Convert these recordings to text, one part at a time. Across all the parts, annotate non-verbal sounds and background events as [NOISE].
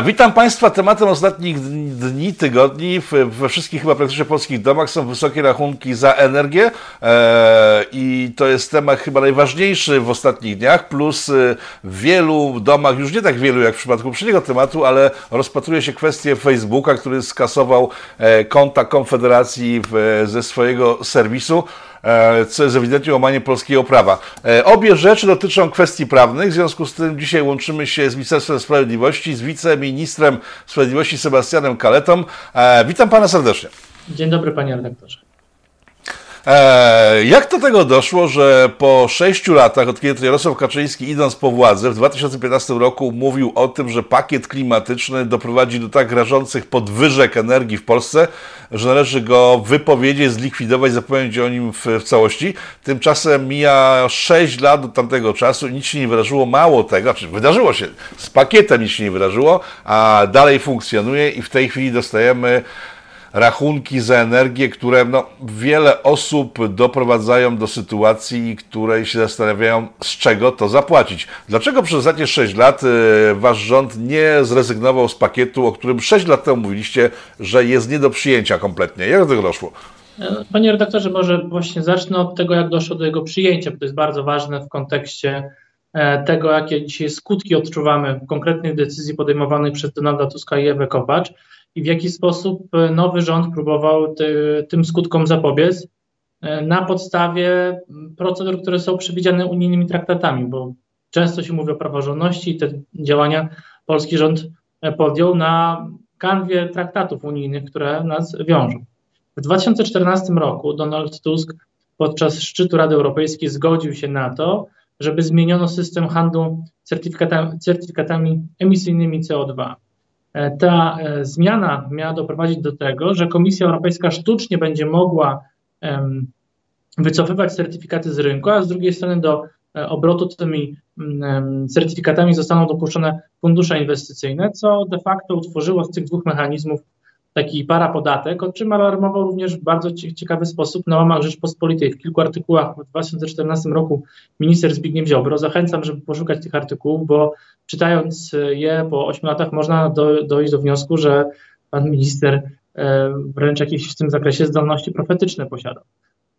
Witam Państwa. Tematem ostatnich dni, tygodni we wszystkich chyba praktycznie polskich domach są wysokie rachunki za energię e, i to jest temat chyba najważniejszy w ostatnich dniach, plus e, w wielu domach, już nie tak wielu jak w przypadku poprzedniego tematu, ale rozpatruje się kwestię Facebooka, który skasował e, konta Konfederacji ze swojego serwisu. E, co jest ewidentnie łamanie polskiego prawa. E, obie rzeczy dotyczą kwestii prawnych, w związku z tym dzisiaj łączymy się z Ministerstwem Sprawiedliwości, z wiceministrem sprawiedliwości Sebastianem Kaletą. E, witam pana serdecznie. Dzień dobry panie redaktorze. E, jak do tego doszło, że po sześciu latach, od kiedy Jarosław Kaczyński idąc po władzę w 2015 roku mówił o tym, że pakiet klimatyczny doprowadzi do tak rażących podwyżek energii w Polsce, że należy go wypowiedzieć, zlikwidować, zapomnieć o nim w, w całości. Tymczasem mija sześć lat od tamtego czasu i nic się nie wydarzyło. Mało tego, znaczy wydarzyło się, z pakietem nic się nie wydarzyło, a dalej funkcjonuje i w tej chwili dostajemy rachunki za energię, które no, wiele osób doprowadzają do sytuacji, której się zastanawiają, z czego to zapłacić. Dlaczego przez ostatnie 6 lat y, wasz rząd nie zrezygnował z pakietu, o którym 6 lat temu mówiliście, że jest nie do przyjęcia kompletnie? Jak do tego doszło? Panie redaktorze, może właśnie zacznę od tego, jak doszło do jego przyjęcia, bo to jest bardzo ważne w kontekście e, tego, jakie dzisiaj skutki odczuwamy konkretnych decyzji podejmowanych przez Donalda Tuska i Ewę Kopacz i w jaki sposób e, nowy rząd próbował ty, tym skutkom zapobiec e, na podstawie procedur, które są przewidziane unijnymi traktatami, bo często się mówi o praworządności i te działania polski rząd e, podjął na kanwie traktatów unijnych, które nas wiążą. W 2014 roku Donald Tusk podczas szczytu Rady Europejskiej zgodził się na to, żeby zmieniono system handlu certyfikatami, certyfikatami emisyjnymi CO2. E, ta e, zmiana miała doprowadzić do tego, że Komisja Europejska sztucznie będzie mogła wycofywać certyfikaty z rynku, a z drugiej strony do e, obrotu tymi certyfikatami zostaną dopuszczone fundusze inwestycyjne, co de facto utworzyło z tych dwóch mechanizmów taki parapodatek, o czym alarmował również w bardzo ciekawy sposób na łamach Rzeczpospolitej. W kilku artykułach w 2014 roku minister Zbigniew Ziobro. Zachęcam, żeby poszukać tych artykułów, bo czytając je po 8 latach można do, dojść do wniosku, że pan minister e, wręcz jakieś w tym zakresie zdolności profetyczne posiada.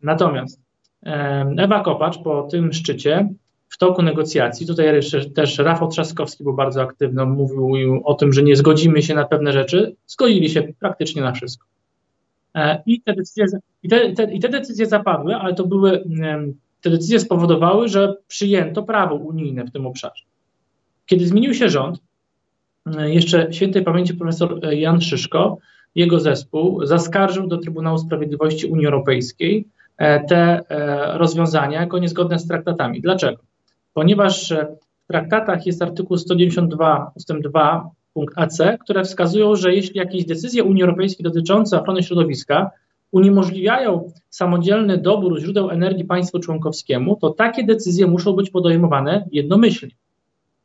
Natomiast e, Ewa Kopacz po tym szczycie w toku negocjacji, tutaj jeszcze też Rafał Trzaskowski był bardzo aktywny, mówił o tym, że nie zgodzimy się na pewne rzeczy, zgodzili się praktycznie na wszystko. E, I te decyzje, i te, te, i te decyzje zapadły, ale to były, te decyzje spowodowały, że przyjęto prawo unijne w tym obszarze. Kiedy zmienił się rząd, e, jeszcze świętej pamięci profesor e, Jan Szyszko, jego zespół zaskarżył do Trybunału Sprawiedliwości Unii Europejskiej te rozwiązania jako niezgodne z traktatami. Dlaczego? Ponieważ e, w traktatach jest artykuł 192 ust. 2 punkt AC, które wskazują, że jeśli jakieś decyzje Unii Europejskiej dotyczące ochrony środowiska uniemożliwiają samodzielny dobór źródeł energii państwu członkowskiemu, to takie decyzje muszą być podejmowane jednomyślnie.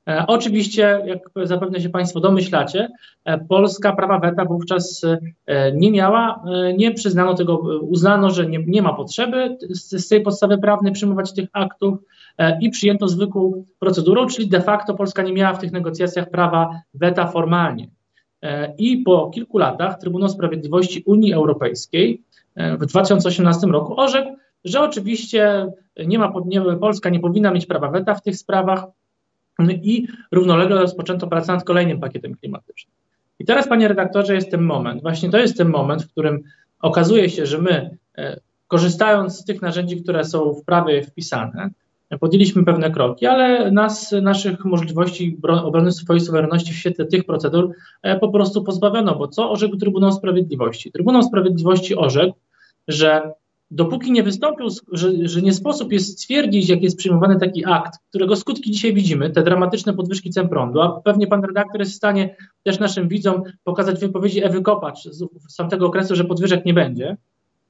E, oczywiście, jak zapewne się Państwo domyślacie, e, Polska prawa weta wówczas e, nie miała, e, nie przyznano tego, uznano, że nie, nie ma potrzeby z, z tej podstawy prawnej przyjmować tych aktów e, i przyjęto zwykłą procedurą, czyli de facto Polska nie miała w tych negocjacjach prawa weta formalnie. E, I po kilku latach Trybunał Sprawiedliwości Unii Europejskiej w 2018 roku orzekł, że oczywiście nie ma, nie, Polska nie powinna mieć prawa weta w tych sprawach, i równolegle rozpoczęto pracę nad kolejnym pakietem klimatycznym. I teraz, panie redaktorze, jest ten moment, właśnie to jest ten moment, w którym okazuje się, że my, e, korzystając z tych narzędzi, które są w prawie wpisane, podjęliśmy pewne kroki, ale nas, naszych możliwości obrony swojej suwerenności w świetle tych procedur e, po prostu pozbawiono, bo co orzekł Trybunał Sprawiedliwości? Trybunał Sprawiedliwości orzekł, że dopóki nie wystąpił, że, że nie sposób jest stwierdzić, jak jest przyjmowany taki akt, którego skutki dzisiaj widzimy, te dramatyczne podwyżki cen prądu, a pewnie pan redaktor jest w stanie też naszym widzom pokazać wypowiedzi Ewy Kopacz z, z tamtego okresu, że podwyżek nie będzie.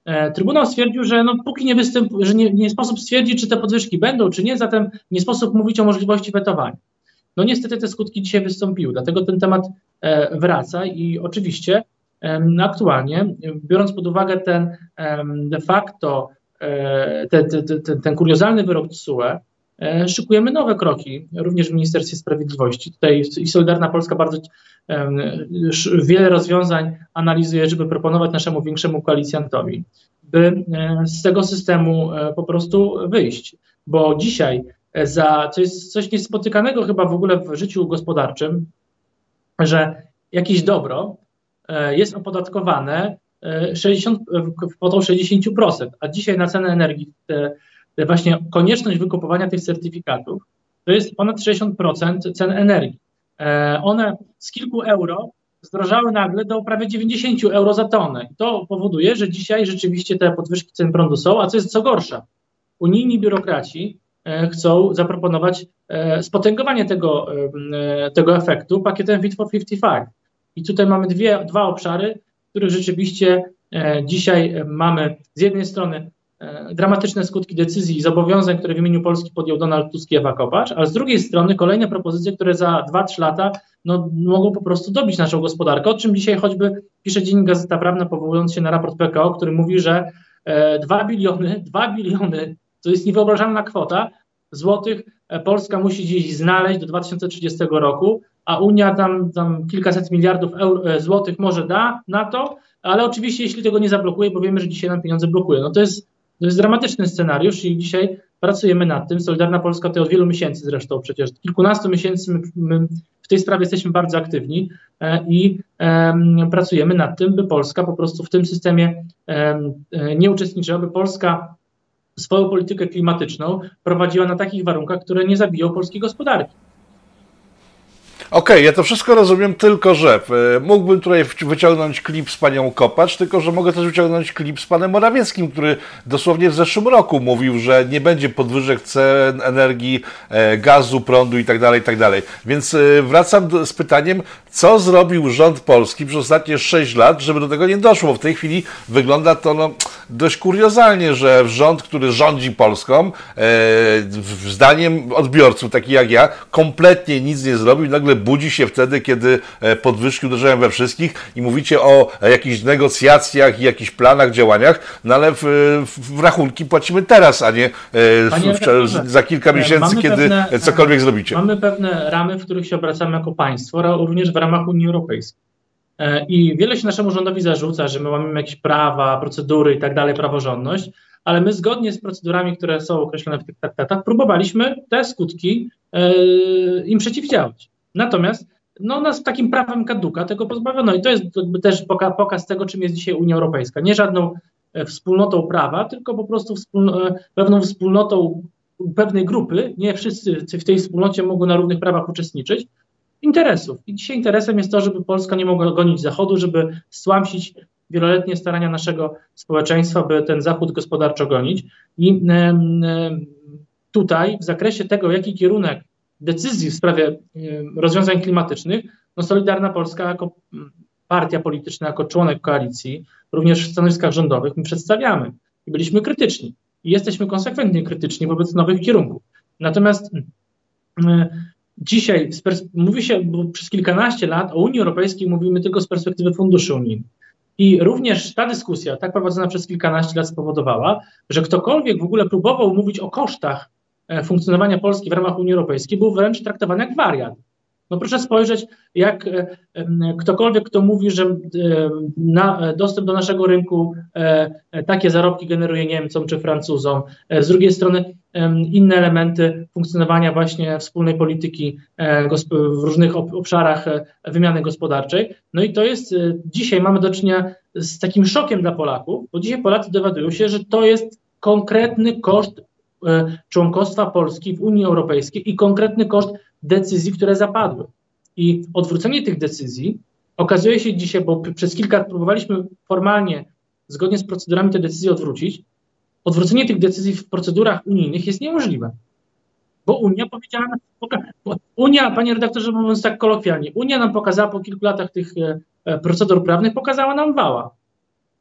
E, Trybunał stwierdził, że no, póki nie, występ, że nie, nie sposób stwierdzić, czy te podwyżki będą, czy nie, zatem nie sposób mówić o możliwości wetowania. No niestety te skutki dzisiaj wystąpiły, dlatego ten temat e, wraca i oczywiście aktualnie, biorąc pod uwagę ten de facto ten, ten, ten, ten kuriozalny wyrok TSUE, szykujemy nowe kroki, również w Ministerstwie Sprawiedliwości. Tutaj i Solidarna Polska bardzo wiele rozwiązań analizuje, żeby proponować naszemu większemu koalicjantowi, by z tego systemu po prostu wyjść. Bo dzisiaj za, to jest coś niespotykanego chyba w ogóle w życiu gospodarczym, że jakieś dobro e, jest opodatkowane 60, kwotą 60%, a dzisiaj na cenę energii, te właśnie konieczność wykupowania tych certyfikatów, to jest ponad 60% cen energii. E, one z kilku euro zdrożały nagle do prawie 90 euro za tonę. To powoduje, że dzisiaj rzeczywiście te podwyżki cen prądu są, a co jest co gorsza, unijni biurokraci E, chcą zaproponować e, spotęgowanie tego, tego efektu pakietem Fit for 55. I tutaj mamy dwie, dwa obszary, w których rzeczywiście dzisiaj mamy z jednej strony dramatyczne skutki decyzji i zobowiązań, które w imieniu Polski podjął Donald Tusk i Ewa Kopacz, a z drugiej strony kolejne propozycje, które za 2-3 lata no, mogą po prostu dobić naszą gospodarkę, o czym dzisiaj choćby pisze Dziennik Gazeta Prawna, powołując się na raport PKO, który mówi, że 2 biliony, [LAUGHS] 2 biliony to jest niewyobrażalna kwota złotych. E, Polska musi gdzieś znaleźć do 2030 roku, a Unia tam, tam kilkaset miliardów euro, e, złotych może da na to, ale oczywiście jeśli tego nie zablokuje, bo wiemy, że dzisiaj nam pieniądze blokuje. No to jest, to jest dramatyczny scenariusz i dzisiaj pracujemy nad tym. Solidarna Polska to od wielu miesięcy zresztą przecież, kilkunastu miesięcy my, my w tej sprawie jesteśmy bardzo aktywni e, i pracujemy nad tym, by Polska po prostu w tym systemie e, nie uczestniczyła, by Polska swoją politykę klimatyczną prowadziła na takich warunkach, które nie zabiją polskiej gospodarki. Okej, okay, ja to wszystko rozumiem, tylko że e, mógłbym tutaj wyciągnąć klip z panią Kopacz, tylko że mogę też wyciągnąć klip z panem Morawieckim, który dosłownie w zeszłym roku mówił, że nie będzie podwyżek cen energii, e, gazu, prądu itd., tak itd. Tak Więc e, wracam do, z pytaniem, co zrobił rząd polski przez ostatnie 6 lat, żeby do tego nie doszło. W tej chwili wygląda to no, dość kuriozalnie, że rząd, który rządzi Polską, zdaniem odbiorców, takich jak ja, kompletnie nic nie zrobił nagle budzi się wtedy, kiedy e, podwyżki uderzają we wszystkich i mówicie o jakichś negocjacjach i jakichś planach, działaniach, no ale w, w rachunki płacimy teraz, a nie e, w, za kilka miesięcy, kiedy pewne, cokolwiek zrobicie. Mamy pewne ramy, w których się obracamy jako państwo, również w ramach Unii Europejskiej. E, I wiele się naszemu rządowi zarzuca, że my mamy jakieś prawa, procedury i tak dalej, praworządność, ale my zgodnie z procedurami, które są określone w tych traktatach, próbowaliśmy te skutki im przeciwdziałać. Natomiast no, nas takim prawem kaduka tego pozbawiono i to jest też pokaz tego, czym jest dzisiaj Unia Europejska. Nie żadną e, wspólnotą prawa, tylko po prostu wspólno, e, pewną wspólnotą pewnej grupy, nie wszyscy w tej wspólnocie mogą na równych prawach uczestniczyć, interesów. I dzisiaj interesem jest to, żeby Polska nie mogła gonić Zachodu, żeby stłamsić wieloletnie starania naszego społeczeństwa, by ten Zachód gospodarczo gonić. I tutaj w zakresie tego, jaki kierunek decyzji w sprawie rozwiązań klimatycznych, no Solidarna Polska jako mm, partia polityczna, jako członek koalicji, również w stanowiskach rządowych, my przedstawiamy i byliśmy krytyczni. I jesteśmy konsekwentnie krytyczni wobec nowych kierunków. Natomiast mm, dzisiaj mówi się, przez kilkanaście lat o Unii Europejskiej mówimy tylko z perspektywy funduszy unijnych. I również ta dyskusja, tak prowadzona przez kilkanaście lat, spowodowała, że ktokolwiek w ogóle próbował mówić o kosztach funkcjonowania Polski w ramach Unii Europejskiej był wręcz traktowany jak wariat. No proszę spojrzeć, jak e, ktokolwiek, kto mówi, że e, na, dostęp do naszego rynku takie zarobki generuje Niemcom czy Francuzom, z drugiej strony inne elementy funkcjonowania właśnie wspólnej polityki w różnych obszarach wymiany gospodarczej. No i to jest, dzisiaj mamy do czynienia z takim szokiem dla Polaków, bo dzisiaj Polacy dowiadują się, że to jest konkretny koszt E, członkostwa Polski w Unii Europejskiej i konkretny koszt decyzji, które zapadły. I odwrócenie tych decyzji okazuje się dzisiaj, bo przez kilka lat próbowaliśmy formalnie, zgodnie z procedurami te decyzje odwrócić, odwrócenie tych decyzji w procedurach unijnych jest niemożliwe. Bo Unia powiedziała, Unia, panie redaktorze, mówiąc tak kolokwialnie, Unia nam pokazała po kilku latach tych e, e, procedur prawnych, pokazała nam wała.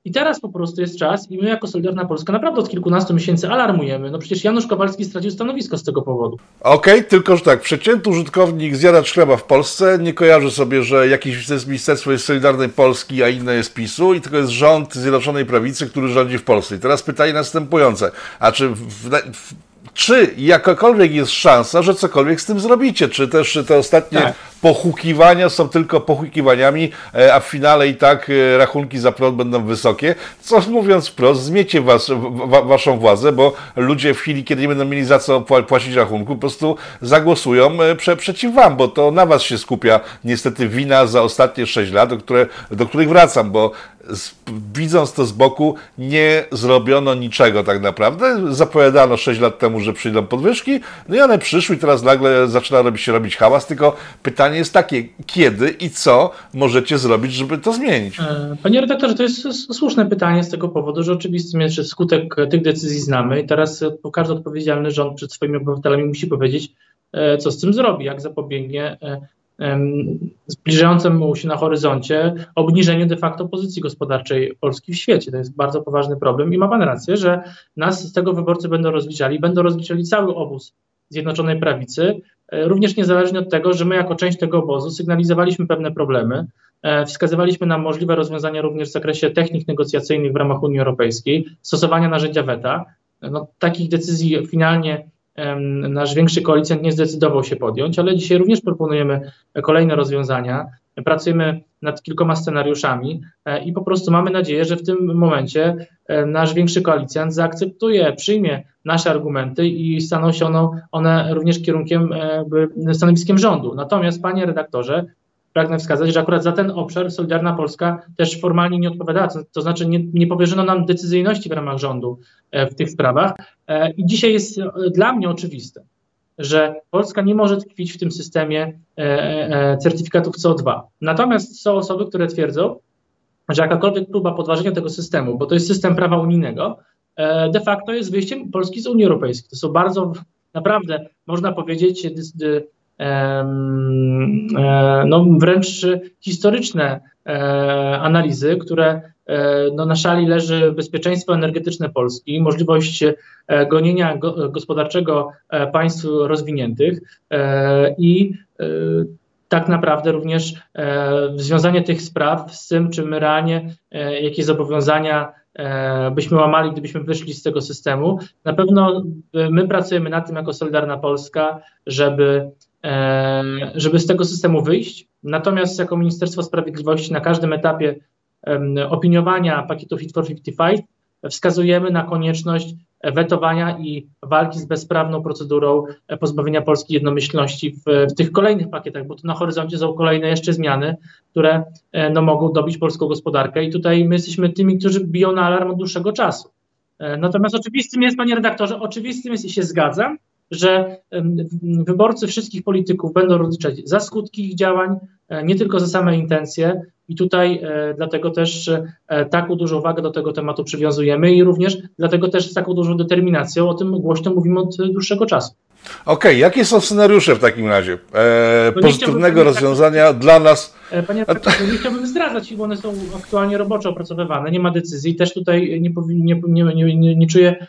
I teraz po prostu jest czas i my jako Solidarna Polska naprawdę od kilkunastu miesięcy alarmujemy. No przecież Janusz Kowalski stracił stanowisko z tego powodu. Okej, okay, tylko że tak, przeciętny użytkownik zjadacz chleba w Polsce nie kojarzy sobie, że jakieś ministerstwo jest Solidarnej Polski, a inne jest PiSu i tylko jest rząd Zjednoczonej Prawicy, który rządzi w Polsce. I teraz pytanie następujące. A czy w, w czy jakakolwiek jest szansa, że cokolwiek z tym zrobicie? Czy też te ostatnie Tak. Pochukiwania są tylko pochukiwaniami, e, a w finale i tak e, rachunki za prąd będą wysokie? Co mówiąc wprost, zmiecie was, wa, waszą władzę, bo ludzie w chwili, kiedy nie będą mieli za co pła- płacić rachunku, po prostu zagłosują e, prze, przeciw wam, bo to na was się skupia niestety wina za ostatnie 6 lat, do, które, do których wracam, bo z, widząc to z boku, nie zrobiono niczego tak naprawdę. Zapowiadano 6 lat temu, że przyjdą podwyżki, no i one przyszły i teraz nagle zaczyna robić się robić hałas, tylko pytanie jest takie, kiedy i co możecie zrobić, żeby to zmienić? E, Panie redaktorze, to jest słuszne pytanie z tego powodu, że oczywistym jest, że skutek tych decyzji znamy i teraz e, każdy odpowiedzialny rząd przed swoimi obywatelami musi powiedzieć, e, co z tym zrobi, jak zapobiegnie em, zbliżającemu się na horyzoncie obniżeniu de facto pozycji gospodarczej Polski w świecie. To jest bardzo poważny problem i ma Pan rację, że nas z tego wyborcy będą rozliczali, będą rozliczali cały obóz Zjednoczonej Prawicy, również niezależnie od tego, że my jako część tego obozu sygnalizowaliśmy pewne problemy, E, Wskazywaliśmy na możliwe rozwiązania również w zakresie technik negocjacyjnych w ramach Unii Europejskiej, stosowania narzędzia weta. No, takich decyzji finalnie nasz większy koalicjant nie zdecydował się podjąć, ale dzisiaj również proponujemy kolejne rozwiązania. Pracujemy nad kilkoma scenariuszami e, i po prostu mamy nadzieję, że w tym momencie e, nasz większy koalicjant zaakceptuje, przyjmie nasze argumenty i staną się one, one również kierunkiem, e, stanowiskiem rządu. Natomiast, panie redaktorze, pragnę wskazać, że akurat za ten obszar Solidarna Polska też formalnie nie odpowiadała, to, znaczy nie, nie powierzono nam decyzyjności w ramach rządu e, w tych sprawach. E, I dzisiaj jest e, dla mnie oczywiste, że Polska nie może tkwić w tym systemie certyfikatów CO2. Natomiast są osoby, które twierdzą, że jakakolwiek próba podważenia tego systemu, bo to jest system prawa unijnego, de facto jest wyjściem Polski z Unii Europejskiej. To są bardzo, naprawdę, można powiedzieć, dy- e, no, wręcz historyczne e, analizy, które e, no, na szali leży bezpieczeństwo energetyczne Polski, możliwość e, gonienia go, gospodarczego e, państw rozwiniętych e, i e, tak naprawdę również e, związanie tych spraw z tym, czy my realnie e, jakie zobowiązania e, byśmy łamali, gdybyśmy wyszli z tego systemu. Na pewno e, my pracujemy nad tym jako Solidarna Polska, żeby, e, żeby z tego systemu wyjść. Natomiast jako Ministerstwo Sprawiedliwości na każdym etapie opiniowania pakietu Fit for 55 wskazujemy na konieczność wetowania i walki z bezprawną procedurą e, pozbawienia Polski jednomyślności w, w tych kolejnych pakietach, bo tu na horyzoncie są kolejne jeszcze zmiany, które e, no, mogą dobić polską gospodarkę i tutaj my jesteśmy tymi, którzy biją na alarm od dłuższego czasu. E, Natomiast oczywistym jest, panie redaktorze, oczywistym jest i się zgadzam, że wyborcy wszystkich polityków będą rozliczać za skutki ich działań, e, nie tylko za same intencje. I tutaj e, dlatego też e, taką dużą wagę do tego tematu przywiązujemy i również dlatego też z taką dużą determinacją o tym głośno mówimy od dłuższego czasu. Okej, jakie są scenariusze w takim razie e, No pozytywnego chciałbym- rozwiązania dla nas? Panie redaktorze, nie chciałbym zdradzać, bo one są aktualnie roboczo opracowywane, nie ma decyzji. Też tutaj nie, nie, nie, nie, nie, czuję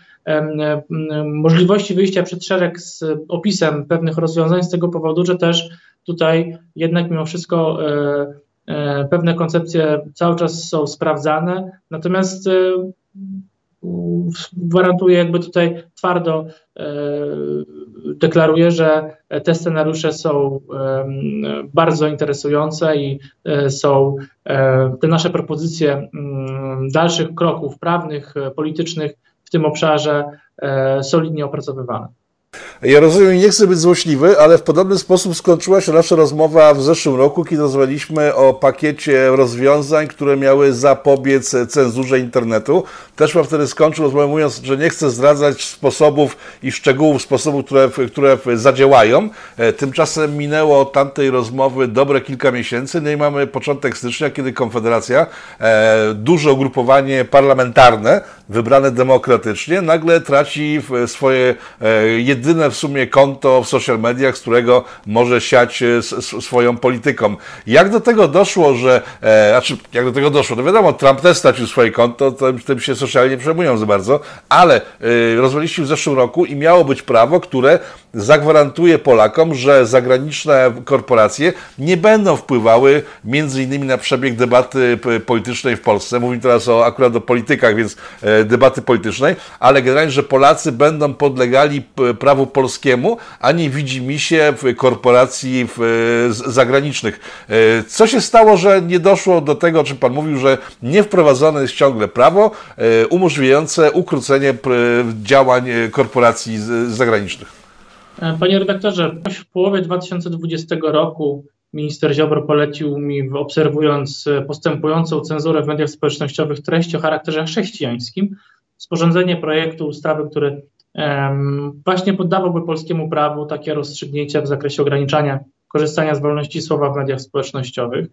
możliwości wyjścia przed szereg z opisem pewnych rozwiązań z tego powodu, że też tutaj jednak mimo wszystko e, e, pewne koncepcje cały czas są sprawdzane, natomiast e, gwarantuję jakby tutaj twardo deklaruję, że te scenariusze są bardzo interesujące i są te nasze propozycje mm, dalszych kroków prawnych, politycznych w tym obszarze e, solidnie opracowywane. Ja rozumiem, nie chcę być złośliwy, ale w podobny sposób skończyła się nasza rozmowa w zeszłym roku, kiedy rozmawialiśmy o pakiecie rozwiązań, które miały zapobiec cenzurze internetu. Też mam wtedy skończył rozmowę mówiąc, że nie chcę zdradzać sposobów i szczegółów sposobów, które, które zadziałają. E, Tymczasem minęło od tamtej rozmowy dobre kilka miesięcy, no i mamy początek stycznia, kiedy Konfederacja, e, duże ugrupowanie parlamentarne, wybrane demokratycznie, nagle traci swoje e, jedyne w sumie konto w social mediach, z którego może siać e, swoją polityką. Jak do tego doszło, że, e, znaczy, jak do tego doszło? No wiadomo, Trump też stracił swoje konto, to, tym się socialnie nie przejmują za bardzo, ale e, rozwaliliście w zeszłym roku i miało być prawo, które zagwarantuje Polakom, że zagraniczne korporacje nie będą wpływały między innymi na przebieg debaty politycznej w Polsce. Mówimy teraz o, akurat o politykach, więc e, debaty politycznej, ale generalnie, że Polacy będą podlegali prawu polskiemu, a nie widzi mi się w korporacji zagranicznych. E, co się stało, że nie doszło do tego, o czym Pan mówił, że nie wprowadzone jest ciągle prawo e, umożliwiające ukrócenie działań korporacji zagranicznych? Panie redaktorze, w połowie 2020 roku minister Ziobro polecił mi, obserwując postępującą cenzurę w mediach społecznościowych treści o charakterze chrześcijańskim, sporządzenie projektu ustawy, który um, właśnie poddawałby polskiemu prawu takie rozstrzygnięcia w zakresie ograniczania korzystania z wolności słowa w mediach społecznościowych.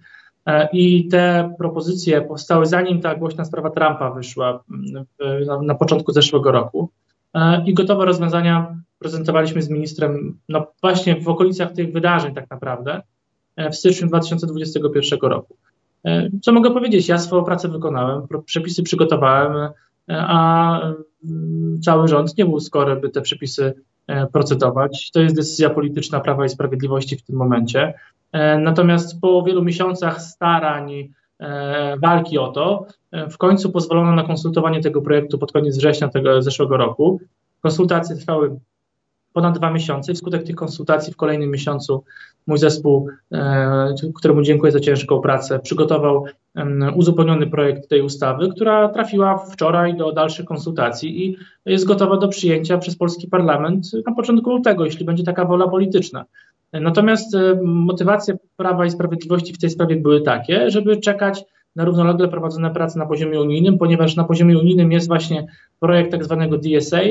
E, I te propozycje powstały zanim ta głośna sprawa Trumpa wyszła na, na początku zeszłego roku. E, I gotowe rozwiązania prezentowaliśmy z ministrem no właśnie w okolicach tych wydarzeń tak naprawdę e, w styczniu 2021 roku. Co mogę powiedzieć? Ja swoją pracę wykonałem, przepisy przygotowałem, a mm, cały rząd nie był skory, by te przepisy e, procedować. To jest decyzja polityczna Prawa i Sprawiedliwości w tym momencie. E, natomiast po wielu miesiącach starań, e, walki o to, w końcu pozwolono na konsultowanie tego projektu pod koniec września tego zeszłego roku. Konsultacje trwały ponad dwa miesiące. Wskutek tych konsultacji w kolejnym miesiącu mój zespół, e, któremu dziękuję za ciężką pracę, przygotował uzupełniony projekt tej ustawy, która trafiła wczoraj do dalszych konsultacji i jest gotowa do przyjęcia przez polski parlament na początku lutego, jeśli będzie taka wola polityczna. Natomiast e, motywacje Prawa i Sprawiedliwości w tej sprawie były takie, żeby czekać na równolegle prowadzone prace na poziomie unijnym, ponieważ na poziomie unijnym jest właśnie projekt tak zwanego DSA,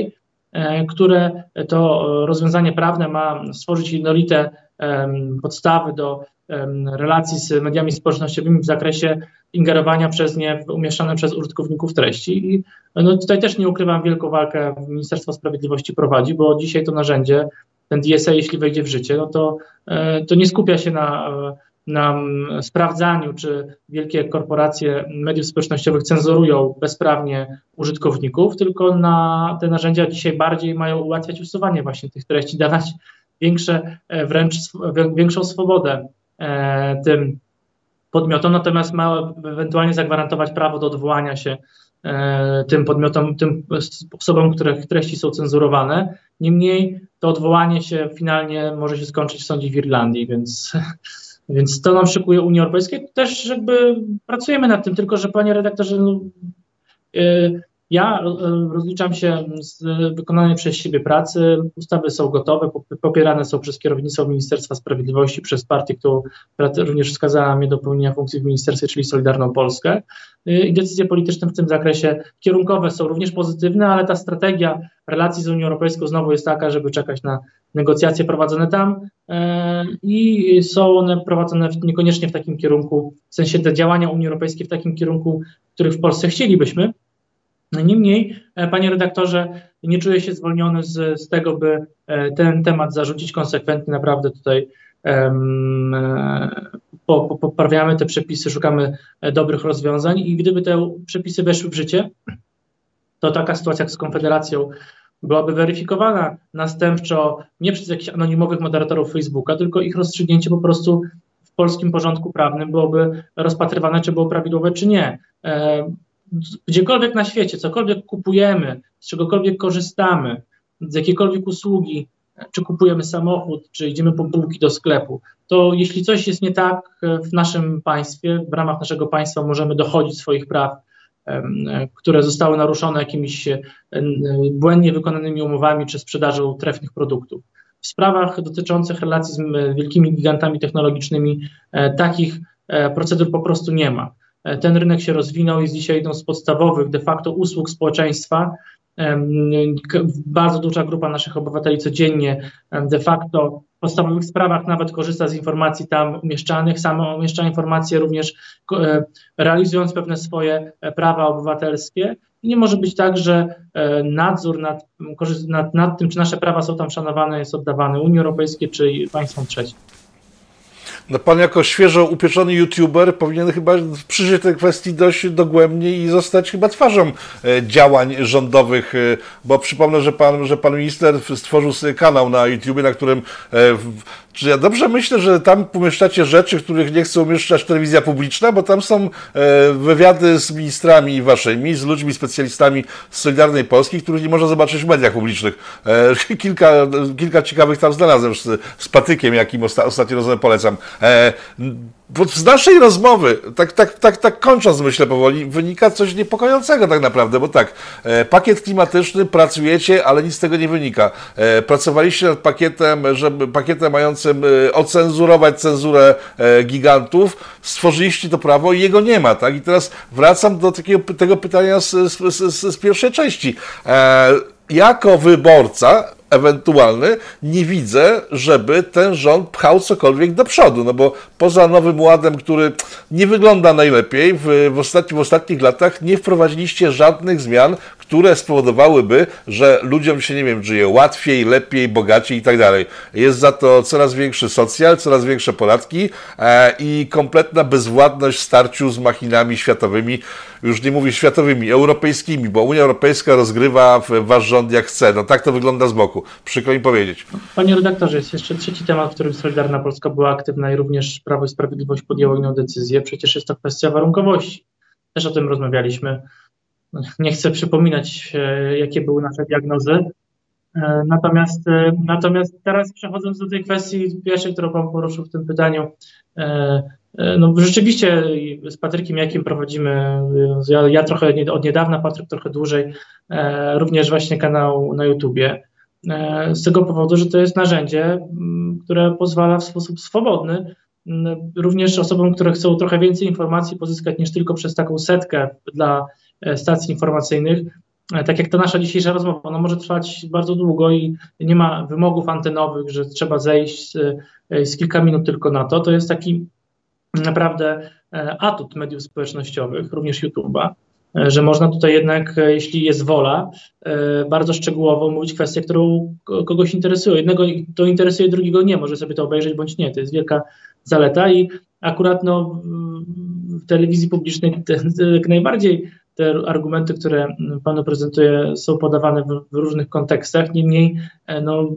które to rozwiązanie prawne ma stworzyć jednolite podstawy do relacji z mediami społecznościowymi w zakresie ingerowania przez nie umieszczane przez użytkowników treści. I no tutaj też nie ukrywam, wielką walkę Ministerstwo Sprawiedliwości prowadzi, bo dzisiaj to narzędzie, ten DSA, jeśli wejdzie w życie, no to, e, to nie skupia się na na sprawdzaniu, czy wielkie korporacje mediów społecznościowych cenzurują bezprawnie użytkowników, tylko na te narzędzia dzisiaj bardziej mają ułatwiać usuwanie właśnie tych treści, dawać większe, e, wręcz większą swobodę e, tym podmiotom, natomiast ma ewentualnie zagwarantować prawo do odwołania się e, tym podmiotom, tym osobom, których treści są cenzurowane. Niemniej to odwołanie się finalnie może się skończyć w sądzie w Irlandii, więc [LAUGHS] Więc to nam szykuje Unia Europejska. Też jakby pracujemy nad tym, tylko że panie redaktorze, no, yy, ja e, rozliczam się z wykonanej przez siebie pracy. Ustawy są gotowe, popierane są przez kierownictwo Ministerstwa Sprawiedliwości, przez partię, którą również wskazała mnie do pełnienia funkcji w ministerstwie, czyli Solidarną Polskę. Y, I decyzje polityczne w tym zakresie kierunkowe są również pozytywne, ale ta strategia relacji z Unią Europejską znowu jest taka, żeby czekać na negocjacje prowadzone tam e, i są one prowadzone niekoniecznie w takim kierunku, w sensie te działania Unii Europejskiej w takim kierunku, których w Polsce chcielibyśmy. Niemniej, e, panie redaktorze, nie czuję się zwolniony z, z tego, by e, ten temat zarzucić konsekwentnie. Naprawdę tutaj um, po, po, poprawiamy te przepisy, szukamy dobrych rozwiązań i gdyby te przepisy weszły w życie, to taka sytuacja jak z Konfederacją byłaby weryfikowana następczo nie przez jakichś anonimowych moderatorów Facebooka, tylko ich rozstrzygnięcie po prostu w polskim porządku prawnym byłoby rozpatrywane, czy było prawidłowe, czy nie gdziekolwiek na świecie, cokolwiek kupujemy, z czegokolwiek korzystamy, z jakiejkolwiek usługi, czy kupujemy samochód, czy idziemy po bułki do sklepu, to jeśli coś jest nie tak w naszym państwie, w ramach naszego państwa możemy dochodzić swoich praw, które zostały naruszone jakimiś błędnie wykonanymi umowami czy sprzedażą trefnych produktów. W sprawach dotyczących relacji z wielkimi gigantami technologicznymi e, takich e, procedur po prostu nie ma. Ten rynek się rozwinął, jest dzisiaj jedną z podstawowych de facto usług społeczeństwa. Bardzo duża grupa naszych obywateli codziennie de facto w podstawowych sprawach nawet korzysta z informacji tam umieszczanych, samo umieszcza informacje również e, realizując pewne swoje e, prawa obywatelskie. I nie może być tak, że e, nadzór nad, nad, nad tym, czy nasze prawa są tam szanowane, jest oddawany Unii Europejskiej czy państwom trzecim. No pan jako świeżo upieczony youtuber powinien chyba przyjrzeć tej kwestii dość dogłębnie i zostać chyba twarzą e, działań rządowych, e, bo przypomnę, że pan, że pan minister stworzył kanał na YouTube, na którym e, czy ja dobrze myślę, że tam pomieszczacie rzeczy, których nie chce umieszczać telewizja publiczna, bo tam są wywiady z ministrami waszymi, z ludźmi, specjalistami z Solidarnej Polski, których nie można zobaczyć w mediach publicznych. [LAUGHS] Kilka, kilka ciekawych tam znalazłem z, z Patykiem, jakim osta, ostatnio polecam. E, z naszej rozmowy, tak, tak, tak, tak kończąc myślę powoli, wynika coś niepokojącego tak naprawdę, bo tak, e, pakiet klimatyczny pracujecie, ale nic z tego nie wynika. E, pracowaliście nad pakietem, żeby, pakietem mającym ocenzurować cenzurę gigantów, stworzyliście to prawo i jego nie ma, tak? I teraz wracam do takiego, tego pytania z, z, z, z pierwszej części. Jako wyborca ewentualny, nie widzę, żeby ten rząd pchał cokolwiek do przodu, no bo poza Nowym Ładem, który nie wygląda najlepiej, w, w, ostatni, w ostatnich latach nie wprowadziliście żadnych zmian, które spowodowałyby, że ludziom się, nie wiem, żyje łatwiej, lepiej, bogaciej i tak dalej. Jest za to coraz większy socjal, coraz większe podatki e, i kompletna bezwładność w starciu z machinami światowymi, już nie mówię światowymi, europejskimi, bo Unia Europejska rozgrywa wasz rząd jak chce. No tak to wygląda z boku. Przykro mi powiedzieć. Panie redaktorze, jest jeszcze trzeci temat, w którym Solidarna Polska była aktywna i również Prawo i Sprawiedliwość podjęło inną decyzję. Przecież jest to kwestia warunkowości. Też o tym rozmawialiśmy. Nie chcę przypominać, e, jakie były nasze diagnozy. E, natomiast, e, natomiast teraz przechodząc do tej kwestii pierwszej, którą Pan poruszył w tym pytaniu, no rzeczywiście z Patrykiem Jakiem prowadzimy, ja, ja trochę od niedawna, Patryk trochę dłużej, również właśnie kanał na YouTubie. Z tego powodu, że to jest narzędzie, które pozwala w sposób swobodny również osobom, które chcą trochę więcej informacji pozyskać niż tylko przez taką setkę dla stacji informacyjnych. E, tak jak ta nasza dzisiejsza rozmowa, ona może trwać bardzo długo i nie ma wymogów antenowych, że trzeba zejść z, e, z kilka minut tylko na to. To jest taki naprawdę atut mediów społecznościowych, również YouTube'a, że można tutaj jednak, jeśli jest wola, bardzo szczegółowo mówić kwestię, którą kogoś interesuje. Jednego to interesuje, drugiego nie, może sobie to obejrzeć bądź nie. To jest wielka zaleta i akurat no, w telewizji publicznej najbardziej te argumenty, które Panu prezentuję, są podawane w, w różnych kontekstach. Niemniej, e, no,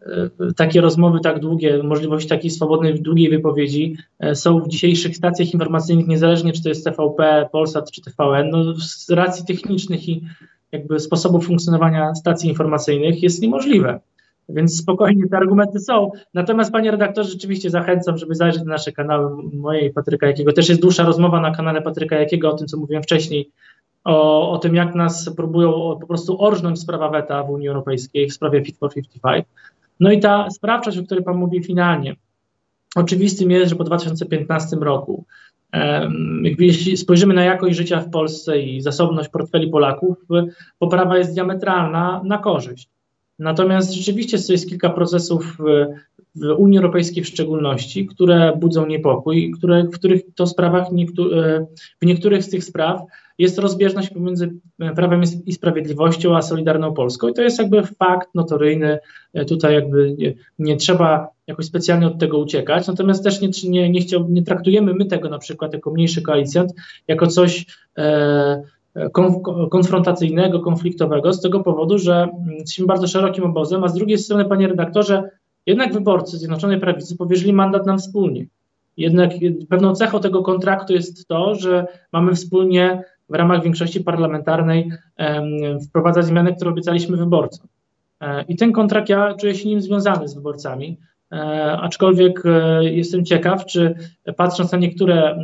e, takie rozmowy tak długie, możliwość takiej swobodnej, długiej wypowiedzi e, są w dzisiejszych stacjach informacyjnych, niezależnie czy to jest TVP, Polsat czy TVN, no, z racji technicznych i jakby sposobów funkcjonowania stacji informacyjnych jest niemożliwe. Więc spokojnie te argumenty są. Natomiast, panie redaktorze, rzeczywiście zachęcam, żeby zajrzeć na nasze kanały, mojej Patryka Jakiego. Też jest dłuższa rozmowa na kanale Patryka Jakiego o tym, co mówiłem wcześniej, o, o tym, jak nas próbują po prostu orżnąć sprawa weta w Unii Europejskiej w sprawie Fit for 55. No i ta sprawczość, o której pan mówi finalnie. Oczywistym jest, że po 2015 roku, jeśli spojrzymy na jakość życia w Polsce i zasobność portfeli Polaków, poprawa jest diametralna na korzyść. Natomiast rzeczywiście jest kilka procesów w Unii Europejskiej w szczególności, które budzą niepokój, które, w których to sprawach, w niektórych z tych spraw jest rozbieżność pomiędzy prawem i sprawiedliwością a Solidarną Polską. I to jest jakby fakt notoryjny. Tutaj jakby nie, nie trzeba jakoś specjalnie od tego uciekać. Natomiast też nie, nie, nie, chciał, nie traktujemy my tego na przykład jako mniejszy koalicjant, jako coś. E, konfrontacyjnego, konfliktowego, z tego powodu, że jesteśmy bardzo szerokim obozem, a z drugiej strony, panie redaktorze, jednak wyborcy Zjednoczonej Prawicy powierzyli mandat nam wspólnie. Jednak pewną cechą tego kontraktu jest to, że mamy wspólnie w ramach większości parlamentarnej wprowadzać zmiany, które obiecaliśmy wyborcom. E, I ten kontrakt, ja czuję się nim związany z wyborcami. E, aczkolwiek e, jestem ciekaw, czy patrząc na niektóre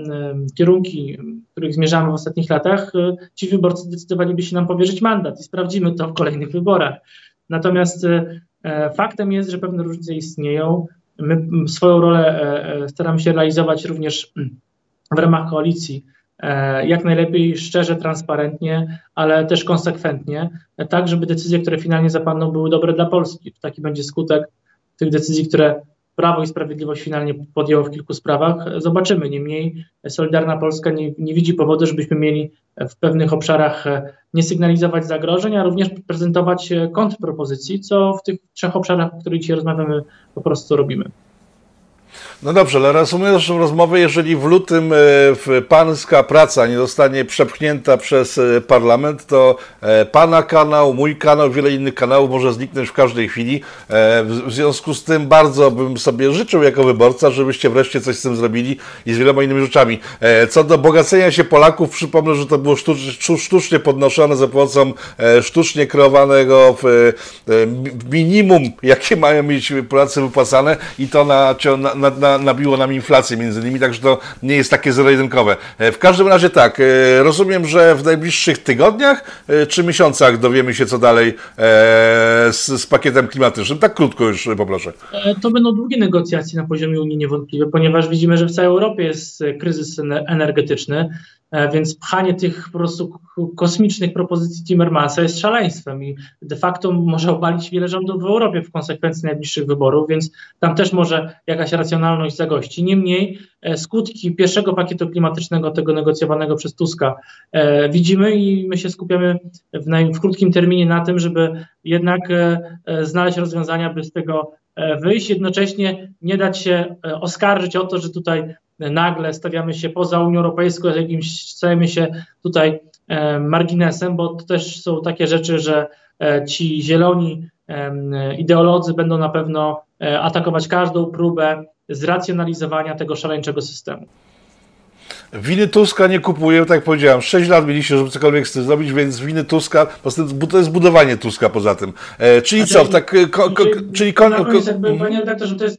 kierunki, których zmierzamy w ostatnich latach, e, ci wyborcy zdecydowaliby się nam powierzyć mandat i sprawdzimy to w kolejnych wyborach. Natomiast faktem jest, że pewne różnice istnieją. My swoją rolę staramy się realizować również w ramach koalicji jak najlepiej szczerze, transparentnie, ale też konsekwentnie, tak żeby decyzje, które finalnie zapadną, były dobre dla Polski. Taki będzie skutek tych decyzji, które Prawo i Sprawiedliwość finalnie podjęło w kilku sprawach. Zobaczymy. Niemniej Solidarna Polska nie, nie, widzi powodu, żebyśmy mieli w pewnych obszarach nie sygnalizować zagrożeń, a również prezentować kontrpropozycji, co w tych trzech obszarach, o których dzisiaj rozmawiamy, po prostu robimy. No dobrze, ale reasumując naszą rozmowę, jeżeli w lutym e, pańska praca nie zostanie przepchnięta przez e, parlament, to e, pana kanał, mój kanał, wiele innych kanałów może zniknąć w każdej chwili. W związku z tym bardzo bym sobie życzył jako wyborca, żebyście wreszcie coś z tym zrobili i z wieloma innymi rzeczami. Co do bogacenia się Polaków, przypomnę, że to było sztucznie podnoszone za pomocą sztucznie kreowanego minimum, jakie mają mieć Polacy wypłacane i to na, na, na nabiło nam inflację między innymi, także to nie jest takie zero-jedynkowe. E, w każdym razie tak, e, rozumiem, że w najbliższych tygodniach e, czy miesiącach dowiemy się co dalej z, z pakietem klimatycznym. Tak krótko już poproszę. To będą długie negocjacje na poziomie Unii niewątpliwie, ponieważ widzimy, że w całej Europie jest kryzys energetyczny. E, więc pchanie tych po prostu kosmicznych propozycji Timmermansa jest szaleństwem i de facto może obalić wiele rządów w Europie w konsekwencji najbliższych wyborów, więc tam też może jakaś racjonalność zagości. Niemniej e, skutki pierwszego pakietu klimatycznego, tego negocjowanego przez Tuska, e, widzimy i my się skupiamy w, naj, w krótkim terminie na tym, żeby jednak znaleźć rozwiązania, by z tego wyjść, jednocześnie nie dać się oskarżyć o to, że tutaj nagle stawiamy się poza Unią Europejską, jakimś stajemy się tutaj e, marginesem, bo to też są takie rzeczy, że e, ci zieloni ideolodzy będą na pewno e, atakować każdą próbę zracjonalizowania tego szaleńczego systemu. Winy Tuska nie kupuję, tak jak powiedziałem, 6 lat mieliście, żeby cokolwiek z tym zrobić, więc winy Tuska, to jest budowanie Tuska poza tym. E, czyli co, tak, ko, ko, czyli... Kon, ko, jakby, panie redaktorze, to jest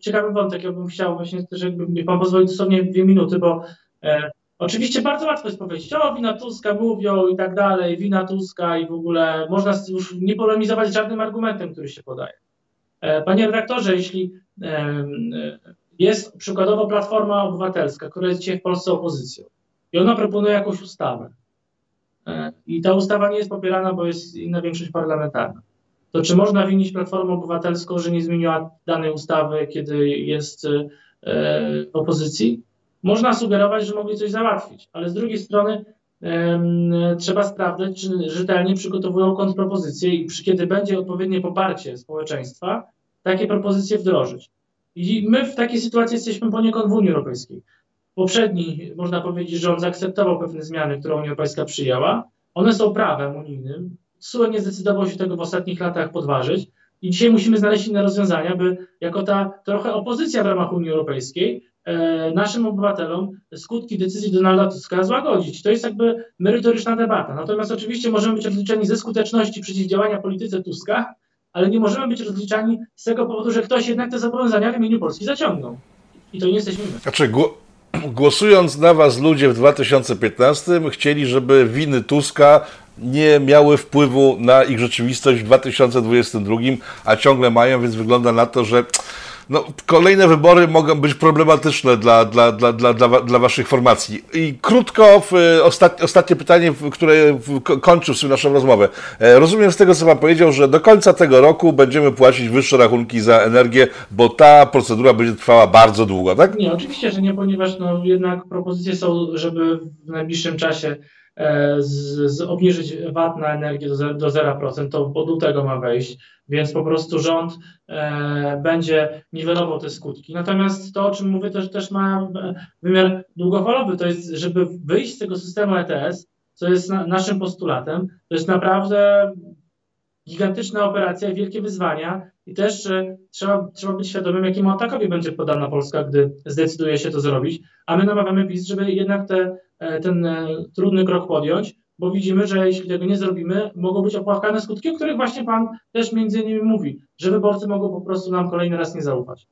ciekawy wątek, ja bym chciał właśnie, żeby pan pozwolił dosłownie dwie minuty, bo e, oczywiście bardzo łatwo jest powiedzieć, o wina Tuska mówią i tak dalej, wina Tuska i w ogóle można już nie polemizować żadnym argumentem, który się podaje. E, panie redaktorze, jeśli e, jest przykładowo Platforma Obywatelska, która jest dzisiaj w Polsce opozycją i ona proponuje jakąś ustawę. E, I ta ustawa nie jest popierana, bo jest inna większość parlamentarna. To czy można winić Platformę Obywatelską, że nie zmieniła danej ustawy, kiedy jest e, opozycji? Można sugerować, że mogli coś załatwić, ale z drugiej strony trzeba sprawdzać, czy rzetelnie przygotowują kontrpropozycje i przy, kiedy będzie odpowiednie poparcie społeczeństwa, takie propozycje wdrożyć. I my w takiej sytuacji jesteśmy poniekąd w Unii Europejskiej. Poprzedni, można powiedzieć, rząd zaakceptował pewne zmiany, które Unia Europejska przyjęła. One są prawem unijnym. SUE nie zdecydował się tego w ostatnich latach podważyć. I dzisiaj musimy znaleźć inne rozwiązania, by jako ta trochę opozycja w ramach Unii Europejskiej e, naszym obywatelom skutki decyzji Donalda Tuska złagodzić. To jest jakby merytoryczna debata. Natomiast oczywiście możemy być rozliczeni ze skuteczności przeciwdziałania polityce Tuska, ale nie możemy być rozliczani z tego powodu, że ktoś jednak te zobowiązania w imieniu Polski zaciągnął. I to nie jesteśmy my. Znaczy, [CLEARS THROAT] głosując na was ludzie w 2015 chcieli, żeby winy Tuska nie miały wpływu na ich rzeczywistość w 2022, a ciągle mają, więc wygląda na to, że no, kolejne wybory mogą być problematyczne dla, dla, dla, dla, dla, dla waszych formacji. I krótko, ostat, ostatnie pytanie, które kończy w naszą rozmowę. E, rozumiem z tego, co pan powiedział, że do końca tego roku będziemy płacić wyższe rachunki za energię, bo ta procedura będzie trwała bardzo długo, tak? Nie, oczywiście, że nie, ponieważ no, jednak propozycje są, żeby w najbliższym czasie E, z, z obniżyć VAT na energię do, do 0%, to od lutego ma wejść, więc po prostu rząd e, będzie niwelował te skutki. Natomiast to, o czym mówię, też, też ma wymiar długofalowy, to jest, żeby wyjść z tego systemu ETS, co jest na, naszym postulatem, to jest naprawdę gigantyczna operacja, wielkie wyzwania i też e, trzeba, trzeba być świadomym, jakiemu atakowi będzie podana Polska, gdy zdecyduje się to zrobić, a my namawiamy PiS, żeby jednak te E, ten e, trudny krok podjąć, bo widzimy, że jeśli tego nie zrobimy, mogą być opłakane skutki, o których właśnie Pan też między innymi mówi, że wyborcy mogą po prostu nam kolejny raz nie zaufać.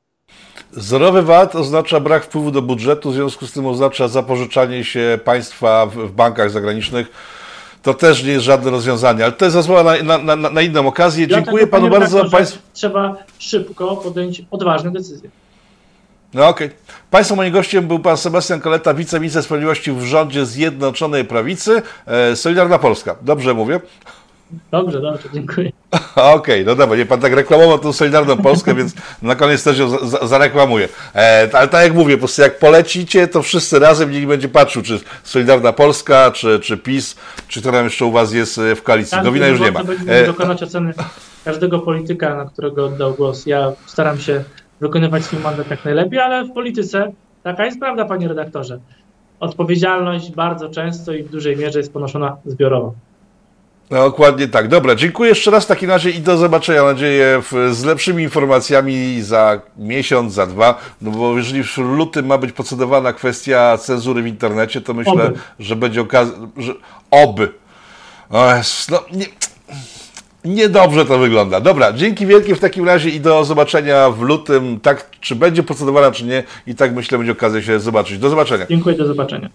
Zerowy VAT oznacza brak wpływu do budżetu, w związku z tym oznacza zapożyczanie się państwa w bankach zagranicznych. To też nie jest żadne rozwiązanie, ale to jest rozmowa na, na, na, na inną okazję. Dziękuję Panu bardzo. Państw... Trzeba szybko podjąć odważne decyzje. No okej. Okay. Państwa moim gościem był pan Sebastian Koleta, wiceminister sprawiedliwości w rządzie Zjednoczonej Prawicy, e, Solidarna Polska. Dobrze mówię? Dobrze, dobrze, dziękuję. [LAUGHS] Okej, okay, no dobra, nie pan tak reklamował tą Solidarną Polskę, więc na koniec też ją zareklamuję. E, ale tak jak mówię, po prostu jak polecicie, to wszyscy razem nikt będzie patrzył, czy Solidarna Polska, czy, czy PiS, czy kto tam jeszcze u was jest e, w koalicji. Tak, Nowina już nie ma. Będziemy e... dokonać oceny każdego polityka, na którego oddał głos. Ja staram się wykonywać swój mandat jak najlepiej, ale w polityce taka jest prawda, panie redaktorze. Odpowiedzialność bardzo często i w dużej mierze jest ponoszona zbiorowo. No, dokładnie tak. Dobra, dziękuję jeszcze raz w takim razie i do zobaczenia, mam nadzieję, w, z lepszymi informacjami za miesiąc, za dwa, no bo jeżeli w lutym ma być procedowana kwestia cenzury w internecie, to myślę, Oby. że będzie okazja, że oby. O Jezus, no, nie, niedobrze to wygląda. Dobra, dzięki wielkie w takim razie i do zobaczenia w lutym, tak, czy będzie procedowana, czy nie i tak myślę, będzie okazja się zobaczyć. Do zobaczenia. Dziękuję, do zobaczenia.